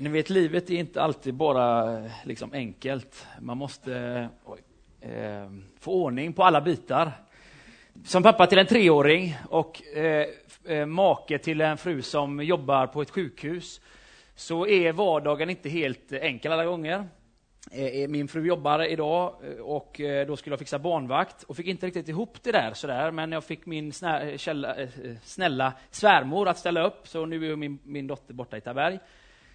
Ni vet, livet är inte alltid bara liksom enkelt. Man måste oj, eh, få ordning på alla bitar. Som pappa till en treåring och eh, eh, make till en fru som jobbar på ett sjukhus så är vardagen inte helt enkel alla gånger. Eh, eh, min fru jobbar idag och då skulle jag fixa barnvakt och fick inte riktigt ihop det där sådär, men jag fick min snälla svärmor att ställa upp, så nu är min, min dotter borta i Taberg.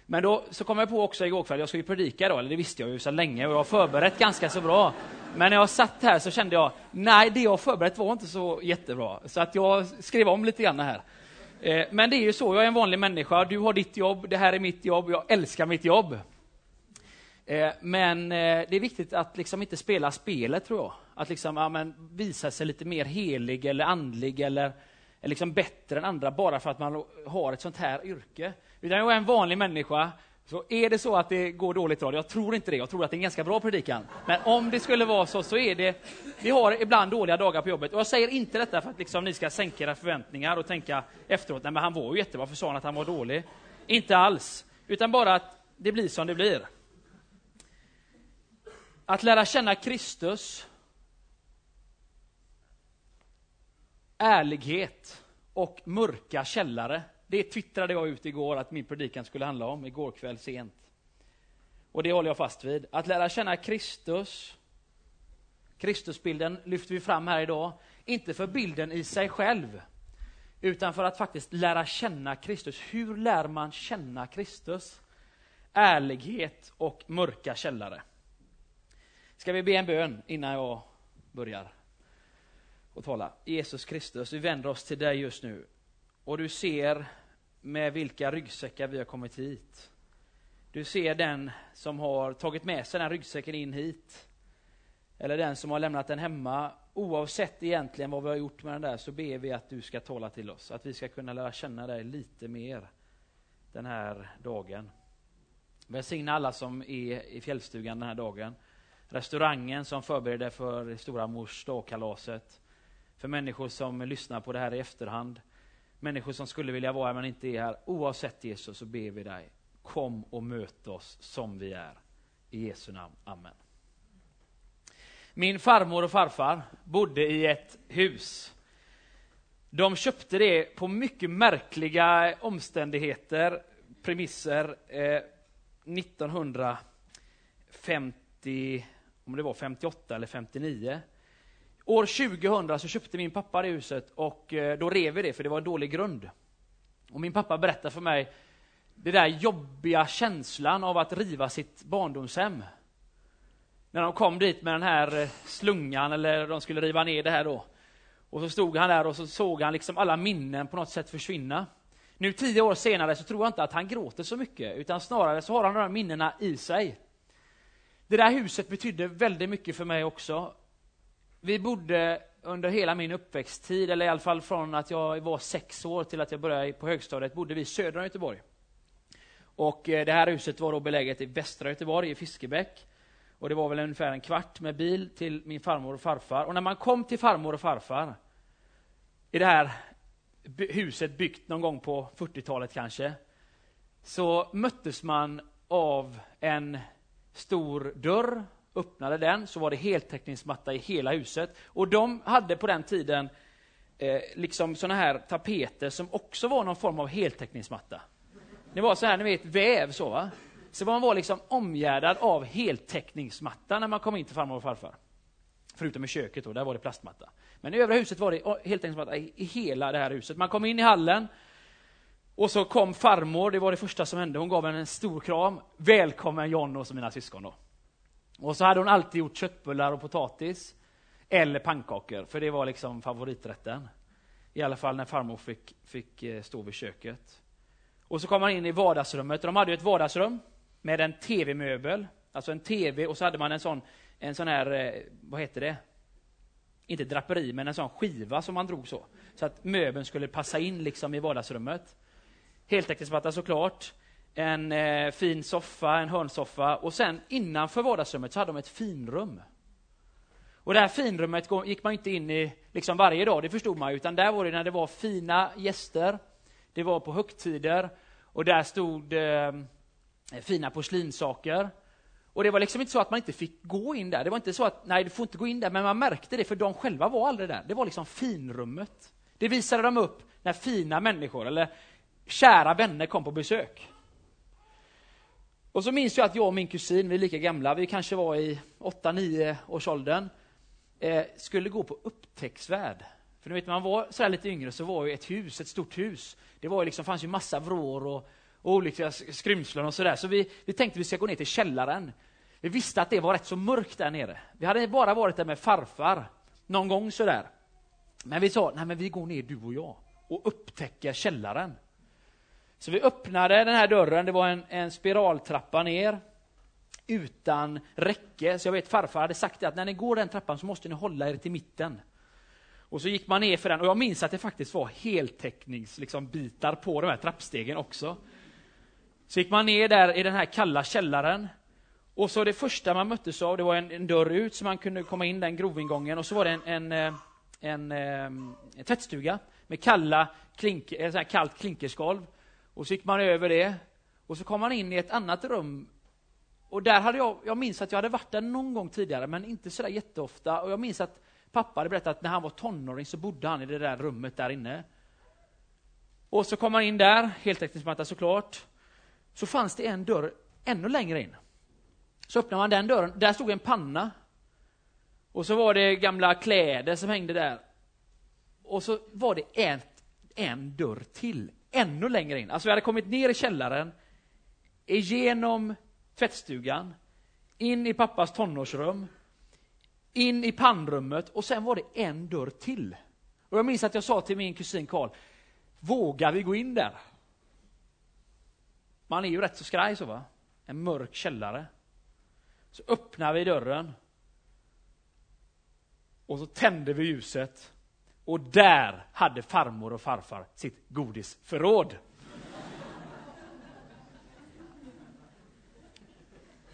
Men då så kom jag på också igår kväll, jag ska ju predika då, eller det visste jag ju sedan länge och jag har förberett ganska så bra. Men när jag satt här så kände jag, nej det jag förberett var inte så jättebra. Så att jag skrev om lite grann här. Eh, men det är ju så, jag är en vanlig människa, du har ditt jobb, det här är mitt jobb, jag älskar mitt jobb. Eh, men eh, det är viktigt att liksom inte spela spelet tror jag. Att liksom, ja, men visa sig lite mer helig eller andlig eller, är liksom bättre än andra bara för att man har ett sånt här yrke. Utan jag är en vanlig människa. Så är det så att det går dåligt då, jag tror inte det, jag tror att det är en ganska bra predikan. Men om det skulle vara så, så är det, vi har ibland dåliga dagar på jobbet. Och jag säger inte detta för att liksom ni ska sänka era förväntningar och tänka efteråt, nej men han var ju jättebra, varför sa han att han var dålig? Inte alls, utan bara att det blir som det blir. Att lära känna Kristus, ärlighet och mörka källare det twittrade jag ut igår att min predikan skulle handla om, igår kväll sent. Och det håller jag fast vid. Att lära känna Kristus, Kristusbilden lyfter vi fram här idag, inte för bilden i sig själv, utan för att faktiskt lära känna Kristus. Hur lär man känna Kristus? Ärlighet och mörka källare. Ska vi be en bön innan jag börjar och tala? Jesus Kristus, vi vänder oss till dig just nu och du ser med vilka ryggsäckar vi har kommit hit. Du ser den som har tagit med sig den ryggsäcken in hit. Eller den som har lämnat den hemma. Oavsett egentligen vad vi har gjort med den där så ber vi att du ska tala till oss. Att vi ska kunna lära känna dig lite mer den här dagen. Välsigna alla som är i fjällstugan den här dagen. Restaurangen som förbereder för stora Mors-dagkalaset, för människor som lyssnar på det här i efterhand människor som skulle vilja vara här men inte är här. Oavsett Jesus så ber vi dig, kom och möt oss som vi är. I Jesu namn. Amen. Min farmor och farfar bodde i ett hus. De köpte det på mycket märkliga omständigheter, premisser, eh, 1950, om det var 58 eller 59. År 2000 så köpte min pappa det huset och eh, då rev vi det för det var en dålig grund. Och min pappa berättade för mig den där jobbiga känslan av att riva sitt barndomshem. När de kom dit med den här eh, slungan, eller de skulle riva ner det här då. Och så stod han där och så såg han liksom alla minnen på något sätt försvinna. Nu tio år senare så tror jag inte att han gråter så mycket, utan snarare så har han de här minnena i sig. Det där huset betydde väldigt mycket för mig också. Vi bodde under hela min uppväxttid, eller i alla fall från att jag var sex år till att jag började på högstadiet, bodde vi söder Göteborg. Och eh, det här huset var då beläget i västra Göteborg, i Fiskebäck. Och det var väl ungefär en kvart med bil till min farmor och farfar. Och när man kom till farmor och farfar, i det här huset byggt någon gång på 40-talet kanske, så möttes man av en stor dörr öppnade den så var det heltäckningsmatta i hela huset. Och de hade på den tiden eh, liksom såna här tapeter som också var någon form av heltäckningsmatta. Det var så här, ni vet, väv så va. Så man var liksom omgärdad av heltäckningsmatta när man kom in till farmor och farfar. Förutom i köket då, där var det plastmatta. Men i övriga huset var det heltäckningsmatta i hela det här huset. Man kom in i hallen, och så kom farmor, det var det första som hände. Hon gav henne en stor kram. Välkommen John och mina syskon då. Och så hade hon alltid gjort köttbullar och potatis. Eller pannkakor, för det var liksom favoriträtten. I alla fall när farmor fick, fick eh, stå vid köket. Och så kom man in i vardagsrummet. De hade ett vardagsrum med en tv-möbel. Alltså en tv och så hade man en sån, en sån här, eh, vad heter det? Inte draperi, men en sån skiva som man drog så. Så att möbeln skulle passa in liksom i vardagsrummet. Heltäckningsmatta såklart en eh, fin soffa, en hörnsoffa och sen innanför vardagsrummet så hade de ett finrum. Och det här finrummet gick man inte in i liksom varje dag, det förstod man utan där var det när det var fina gäster, det var på högtider och där stod eh, fina porslinssaker. Och det var liksom inte så att man inte fick gå in där. Det var inte så att, nej du får inte gå in där, men man märkte det för de själva var aldrig där. Det var liksom finrummet. Det visade de upp när fina människor, eller kära vänner kom på besök. Och så minns jag att jag och min kusin, vi är lika gamla, vi kanske var i 8-9 års åldern, eh, skulle gå på upptäcktsfärd. För ni vet, när man var så lite yngre så var ju ett hus, ett stort hus, det var ju liksom, fanns ju massa vrår och, och olika skrymslen och sådär. Så vi, vi tänkte vi ska gå ner till källaren. Vi visste att det var rätt så mörkt där nere. Vi hade bara varit där med farfar någon gång sådär. Men vi sa, nej men vi går ner du och jag och upptäcker källaren. Så vi öppnade den här dörren, det var en, en spiraltrappa ner utan räcke. Så jag vet farfar hade sagt att när ni går den trappan så måste ni hålla er till mitten. Och så gick man ner för den och jag minns att det faktiskt var heltäckningsbitar liksom, bitar på de här trappstegen också. Så gick man ner där i den här kalla källaren och så det första man möttes av, det var en, en dörr ut så man kunde komma in den grovingången och så var det en, en, eh, en, en, en tvättstuga med kalla klink, eh, kallt klinkerskolv. Och så gick man över det och så kom man in i ett annat rum. Och där hade jag, jag minns att jag hade varit där någon gång tidigare, men inte sådär jätteofta. Och jag minns att pappa hade berättat att när han var tonåring så bodde han i det där rummet där inne. Och så kom man in där, heltäckningsmatta såklart. Så fanns det en dörr ännu längre in. Så öppnade man den dörren, där stod en panna. Och så var det gamla kläder som hängde där. Och så var det ett, en dörr till, ännu längre in. Alltså vi hade kommit ner i källaren, igenom tvättstugan, in i pappas tonårsrum, in i pannrummet och sen var det en dörr till. Och jag minns att jag sa till min kusin Karl, vågar vi gå in där? Man är ju rätt så skraj så va? En mörk källare. Så öppnar vi dörren. Och så tänder vi ljuset. Och där hade farmor och farfar sitt godisförråd.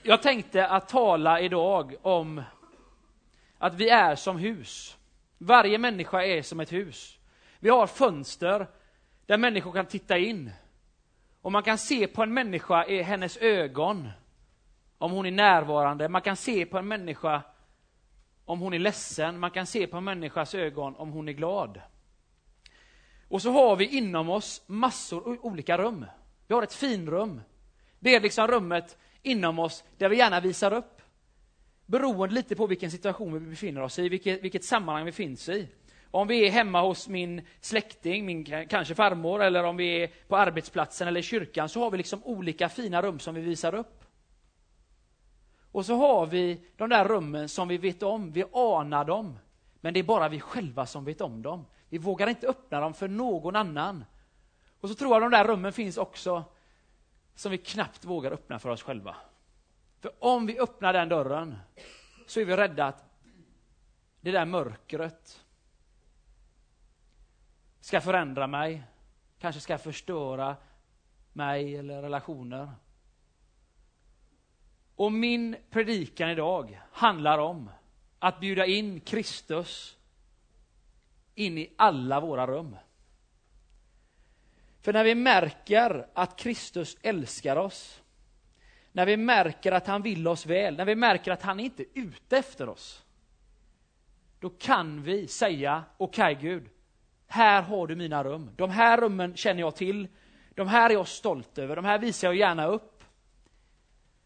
Jag tänkte att tala idag om att vi är som hus. Varje människa är som ett hus. Vi har fönster där människor kan titta in. Och man kan se på en människa i hennes ögon om hon är närvarande. Man kan se på en människa om hon är ledsen. Man kan se på en människas ögon om hon är glad. Och så har vi inom oss massor olika rum. Vi har ett finrum. Det är liksom rummet inom oss där vi gärna visar upp. Beroende lite på vilken situation vi befinner oss i, vilket, vilket sammanhang vi finns i. Om vi är hemma hos min släkting, min kanske farmor, eller om vi är på arbetsplatsen eller i kyrkan, så har vi liksom olika fina rum som vi visar upp. Och så har vi de där rummen som vi vet om, vi anar dem. Men det är bara vi själva som vet om dem. Vi vågar inte öppna dem för någon annan. Och så tror jag de där rummen finns också som vi knappt vågar öppna för oss själva. För om vi öppnar den dörren så är vi rädda att det där mörkret ska förändra mig, kanske ska förstöra mig eller relationer. Och min predikan idag handlar om att bjuda in Kristus in i alla våra rum. För när vi märker att Kristus älskar oss, när vi märker att han vill oss väl, när vi märker att han inte är ute efter oss, då kan vi säga, okej okay, Gud, här har du mina rum. De här rummen känner jag till, de här är jag stolt över, de här visar jag gärna upp.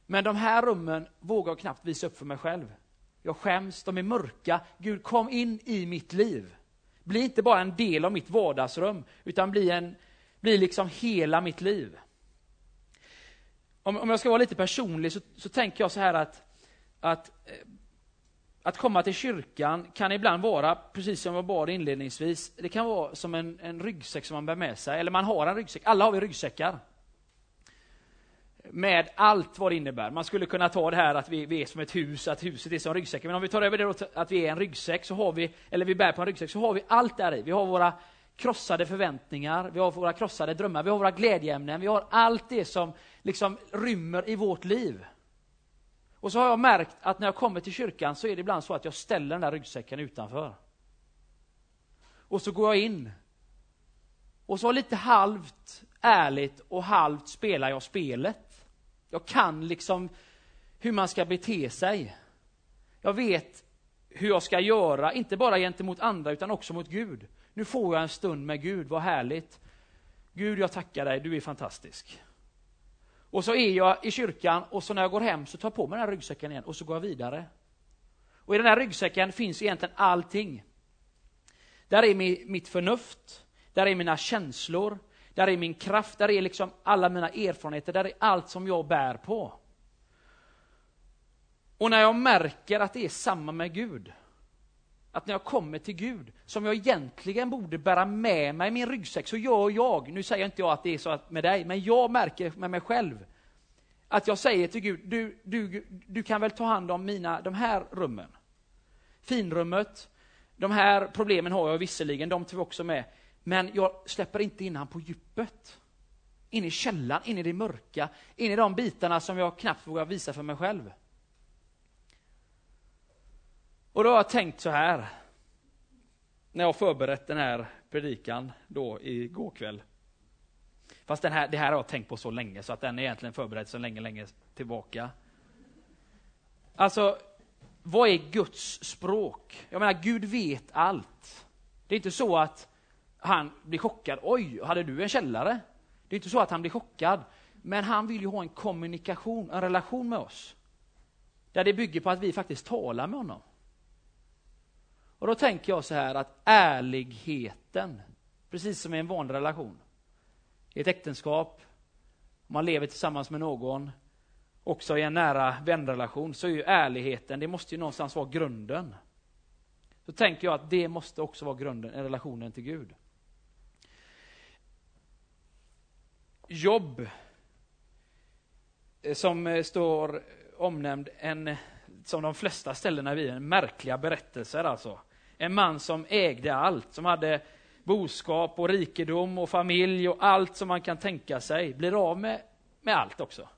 Men de här rummen vågar jag knappt visa upp för mig själv. Jag skäms, de är mörka. Gud, kom in i mitt liv. Bli inte bara en del av mitt vardagsrum, utan bli, en, bli liksom hela mitt liv. Om, om jag ska vara lite personlig så, så tänker jag så här att, att, eh, att komma till kyrkan kan ibland vara, precis som jag bad inledningsvis, det kan vara som en, en ryggsäck som man bär med sig, eller man har en ryggsäck. Alla har vi ryggsäckar med allt vad det innebär. Man skulle kunna ta det här att vi, vi är som ett hus, att huset är som ryggsäcken. Men om vi tar över det att vi är en ryggsäck, så har vi, eller vi bär på en ryggsäck, så har vi allt där i. Vi har våra krossade förväntningar, vi har våra krossade drömmar, vi har våra glädjeämnen, vi har allt det som liksom rymmer i vårt liv. Och så har jag märkt att när jag kommer till kyrkan så är det ibland så att jag ställer den där ryggsäcken utanför. Och så går jag in. Och så lite halvt ärligt och halvt spelar jag spelet. Jag kan liksom hur man ska bete sig. Jag vet hur jag ska göra, inte bara gentemot andra utan också mot Gud. Nu får jag en stund med Gud, vad härligt. Gud, jag tackar dig, du är fantastisk. Och så är jag i kyrkan och så när jag går hem så tar jag på mig den här ryggsäcken igen och så går jag vidare. Och i den här ryggsäcken finns egentligen allting. Där är mitt förnuft, där är mina känslor, där är min kraft, där är liksom alla mina erfarenheter, där är allt som jag bär på. Och när jag märker att det är samma med Gud, att när jag kommer till Gud, som jag egentligen borde bära med mig i min ryggsäck, så gör jag, nu säger inte jag att det är så med dig, men jag märker med mig själv, att jag säger till Gud, du, du, du kan väl ta hand om mina, de här rummen. Finrummet, de här problemen har jag visserligen, de tog vi också med, men jag släpper inte in han på djupet. In i källan, in i det mörka, in i de bitarna som jag knappt vågar visa för mig själv. Och då har jag tänkt så här, när jag förberett den här predikan då igår kväll. Fast den här, det här har jag tänkt på så länge så att den är egentligen förberedd så länge, länge tillbaka. Alltså, vad är Guds språk? Jag menar, Gud vet allt. Det är inte så att han blir chockad. Oj, hade du en källare? Det är inte så att han blir chockad. Men han vill ju ha en kommunikation, en relation med oss. Där det bygger på att vi faktiskt talar med honom. Och då tänker jag så här att ärligheten, precis som i en vanlig relation, i ett äktenskap, om man lever tillsammans med någon, också i en nära vänrelation, så är ju ärligheten, det måste ju någonstans vara grunden. Så tänker jag att det måste också vara grunden i relationen till Gud. Jobb, eh, som eh, står omnämnd en, som de flesta ställena vid, en märkliga berättelser alltså. En man som ägde allt, som hade boskap och rikedom och familj och allt som man kan tänka sig, blir av med, med allt också.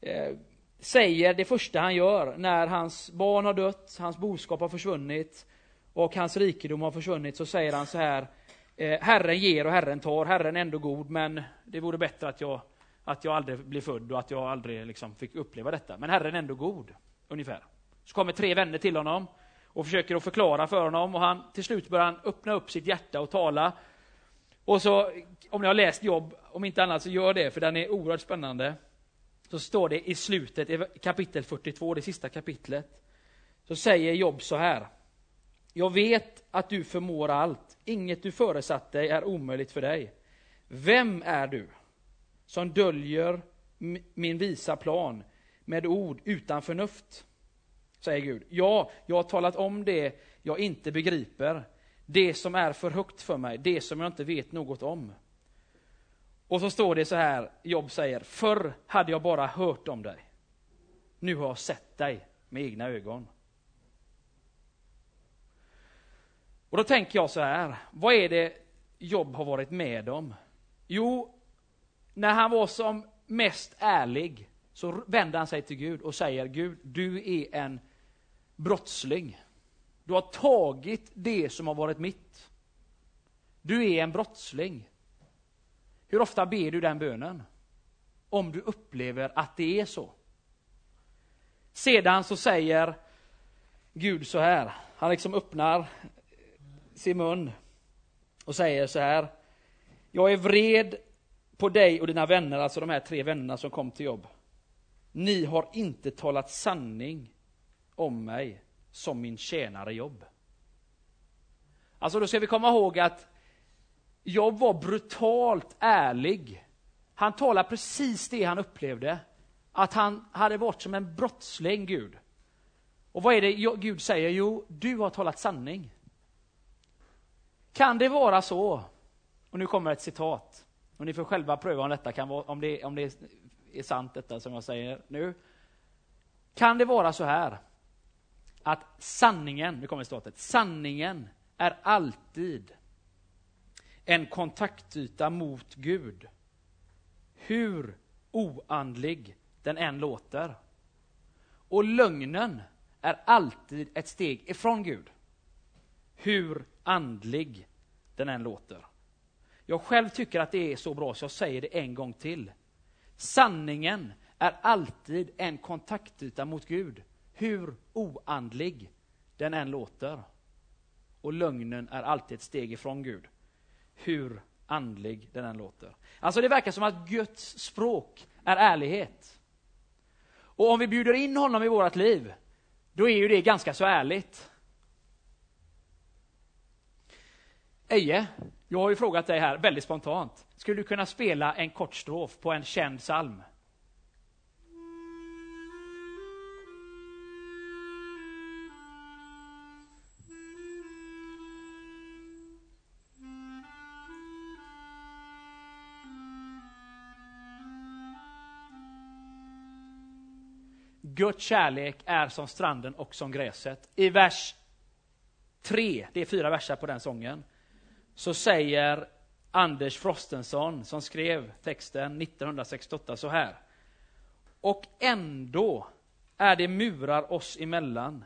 Eh, säger det första han gör när hans barn har dött, hans boskap har försvunnit och hans rikedom har försvunnit, så säger han så här, eh, Herren ger och Herren tar, Herren är ändå god, men det vore bättre att jag, att jag aldrig blev född och att jag aldrig liksom fick uppleva detta. Men Herren är ändå god, ungefär. Så kommer tre vänner till honom och försöker att förklara för honom och han, till slut börjar han öppna upp sitt hjärta och tala. Och så, om ni har läst Jobb, om inte annat så gör det, för den är oerhört spännande. Så står det i slutet, i kapitel 42, det sista kapitlet, så säger Jobb så här. Jag vet att du förmår allt, inget du föresatt dig är omöjligt för dig. Vem är du som döljer min visa plan med ord utan förnuft? säger Gud. Ja, jag har talat om det jag inte begriper, det som är för högt för mig, det som jag inte vet något om. Och så står det så här, Jobb säger, förr hade jag bara hört om dig. Nu har jag sett dig med egna ögon. Och då tänker jag så här, vad är det Jobb har varit med om? Jo, när han var som mest ärlig så vänder han sig till Gud och säger, Gud, du är en brottsling. Du har tagit det som har varit mitt. Du är en brottsling. Hur ofta ber du den bönen? Om du upplever att det är så. Sedan så säger Gud så här, han liksom öppnar sin mun och säger så här. Jag är vred på dig och dina vänner, alltså de här tre vännerna som kom till jobb. Ni har inte talat sanning om mig som min tjänare Jobb. Alltså då ska vi komma ihåg att Jobb var brutalt ärlig. Han talar precis det han upplevde. Att han hade varit som en brottsling, Gud. Och vad är det Gud säger? Jo, du har talat sanning. Kan det vara så, och nu kommer ett citat, och ni får själva pröva om detta kan vara, om det, om det är sant detta som jag säger nu. Kan det vara så här, att sanningen, nu kommer citatet, sanningen är alltid en kontaktyta mot Gud. Hur oandlig den än låter. Och lögnen är alltid ett steg ifrån Gud. Hur andlig den än låter. Jag själv tycker att det är så bra så jag säger det en gång till. Sanningen är alltid en kontaktyta mot Gud, hur oandlig den än låter. Och lögnen är alltid ett steg ifrån Gud, hur andlig den än låter. Alltså det verkar som att Guds språk är ärlighet. Och om vi bjuder in honom i vårt liv, då är ju det ganska så ärligt. Eje, jag har ju frågat dig här väldigt spontant. Skulle du kunna spela en kort strof på en känd psalm? Guds kärlek är som stranden och som gräset. I vers 3, det är fyra verser på den sången, så säger Anders Frostenson, som skrev texten 1968, så här. Och ändå är det murar oss emellan.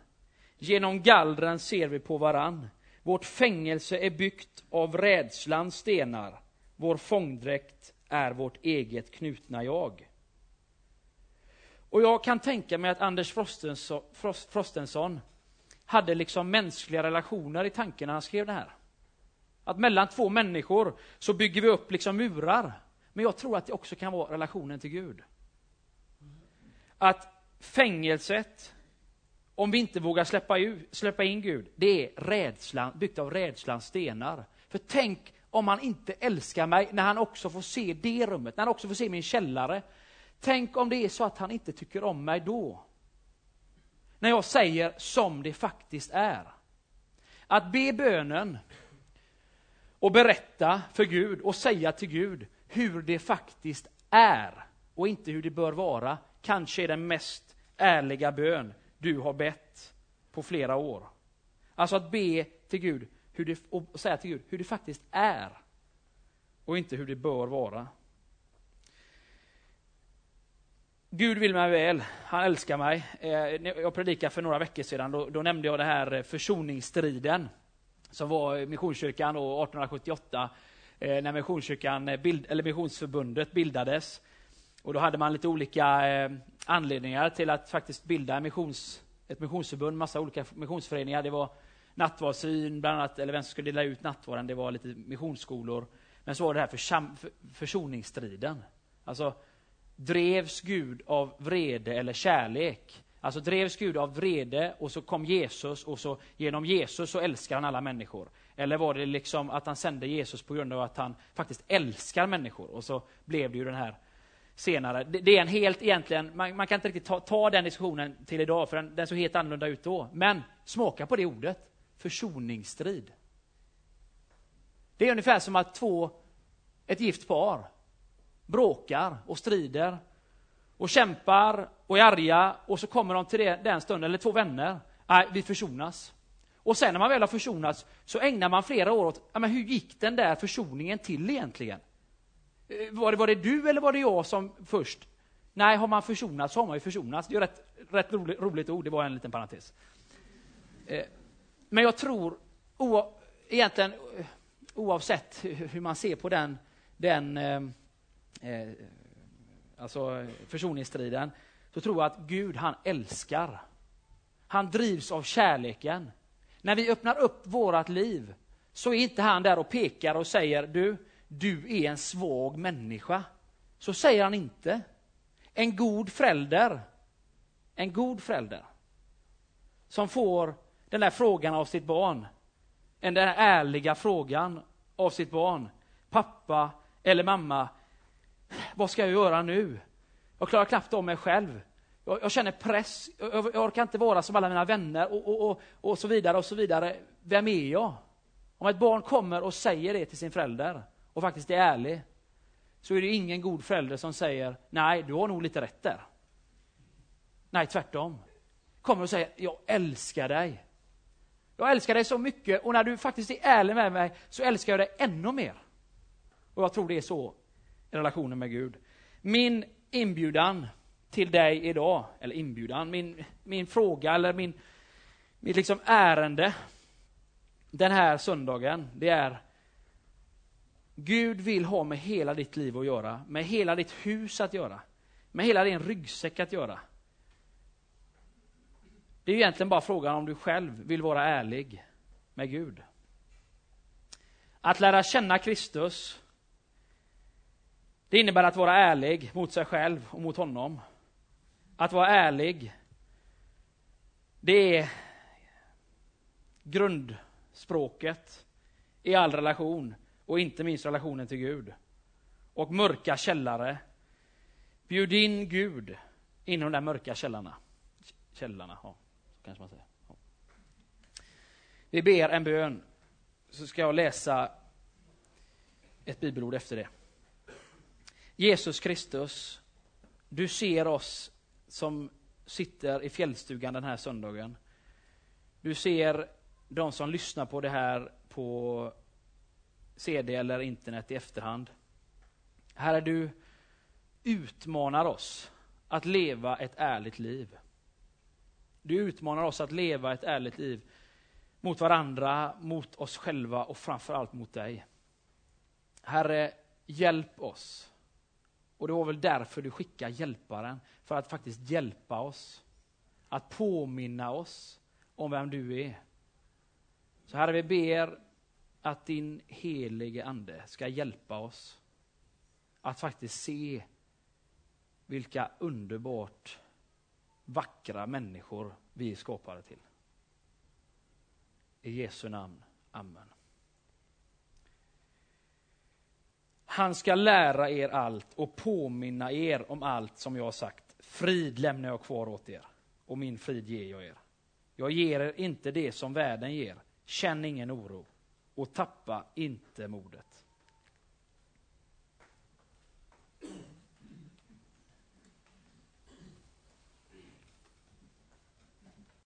Genom gallren ser vi på varann. Vårt fängelse är byggt av rädslans stenar. Vår fångdräkt är vårt eget knutna jag. Och jag kan tänka mig att Anders Frostenson, Frostenson hade liksom mänskliga relationer i tanken när han skrev det här. Att mellan två människor så bygger vi upp liksom murar. Men jag tror att det också kan vara relationen till Gud. Att fängelset, om vi inte vågar släppa, ut, släppa in Gud, det är rädslan, byggt av rädslans stenar. För tänk om han inte älskar mig när han också får se det rummet, när han också får se min källare. Tänk om det är så att han inte tycker om mig då. När jag säger som det faktiskt är. Att be bönen och berätta för Gud och säga till Gud hur det faktiskt är och inte hur det bör vara, kanske är den mest ärliga bön du har bett på flera år. Alltså att be till Gud hur det, och säga till Gud hur det faktiskt är och inte hur det bör vara. Gud vill mig väl, han älskar mig. Eh, jag predikade för några veckor sedan, då, då nämnde jag det här eh, försoningsstriden som var Missionskyrkan 1878 eh, när Missionskyrkan, eh, bild, eller Missionsförbundet bildades. Och då hade man lite olika eh, anledningar till att faktiskt bilda missions, ett missionsförbund, massa olika missionsföreningar. Det var nattvardssyn, bland annat, eller vem som skulle dela ut nattvarden, det var lite missionsskolor. Men så var det här för, för, försoningsstriden. Alltså, drevs Gud av vrede eller kärlek? Alltså drevs Gud av vrede och så kom Jesus och så genom Jesus så älskar han alla människor. Eller var det liksom att han sände Jesus på grund av att han faktiskt älskar människor och så blev det ju den här senare. Det, det är en helt egentligen, man, man, kan inte riktigt ta, ta, den diskussionen till idag för den, den såg helt annorlunda ut då. Men smaka på det ordet, försoningsstrid. Det är ungefär som att två, ett gift par bråkar och strider och kämpar och är arga och så kommer de till det, den stunden, eller två vänner, nej, vi försonas. Och sen när man väl har försonats så ägnar man flera år åt, men hur gick den där försoningen till egentligen? Eh, var det, var det du eller var det jag som först? Nej, har man försonats så har man ju försonats. Det är rätt, rätt roligt, roligt ord, det var en liten parentes. Eh, men jag tror, o, egentligen eh, oavsett hur man ser på den, den eh, alltså försoningsstriden, så tror jag att Gud, han älskar. Han drivs av kärleken. När vi öppnar upp vårat liv så är inte han där och pekar och säger du, du är en svag människa. Så säger han inte. En god förälder, en god förälder som får den där frågan av sitt barn, den där ärliga frågan av sitt barn. Pappa eller mamma, vad ska jag göra nu? Jag klarar knappt om mig själv. Jag, jag känner press. Jag, jag, orkar inte vara som alla mina vänner och, och, och, och, så vidare och så vidare. Vem är jag? Om ett barn kommer och säger det till sin förälder och faktiskt är ärlig, så är det ingen god förälder som säger nej, du har nog lite rätt där. Nej, tvärtom. Kommer och säger jag älskar dig. Jag älskar dig så mycket och när du faktiskt är ärlig med mig så älskar jag dig ännu mer. Och jag tror det är så relationen med Gud. Min inbjudan till dig idag, eller inbjudan, min, min fråga eller min, mitt liksom ärende den här söndagen, det är Gud vill ha med hela ditt liv att göra, med hela ditt hus att göra, med hela din ryggsäck att göra. Det är egentligen bara frågan om du själv vill vara ärlig med Gud. Att lära känna Kristus, det innebär att vara ärlig mot sig själv och mot honom. Att vara ärlig, det är grundspråket i all relation och inte minst relationen till Gud. Och mörka källare. Bjud in Gud inom de mörka källarna. Källarna, ja, kanske man säger. Ja. Vi ber en bön, så ska jag läsa ett bibelord efter det. Jesus Kristus, du ser oss som sitter i fjällstugan den här söndagen. Du ser de som lyssnar på det här på CD eller internet i efterhand. Herre, du utmanar oss att leva ett ärligt liv. Du utmanar oss att leva ett ärligt liv mot varandra, mot oss själva och framförallt mot dig. Herre, hjälp oss. Och det var väl därför du skickade hjälparen, för att faktiskt hjälpa oss. Att påminna oss om vem du är. Så Herre, vi ber att din helige Ande ska hjälpa oss att faktiskt se vilka underbart vackra människor vi är skapade till. I Jesu namn. Amen. Han ska lära er allt och påminna er om allt som jag har sagt. Frid lämnar jag kvar åt er och min frid ger jag er. Jag ger er inte det som världen ger. Känn ingen oro och tappa inte modet.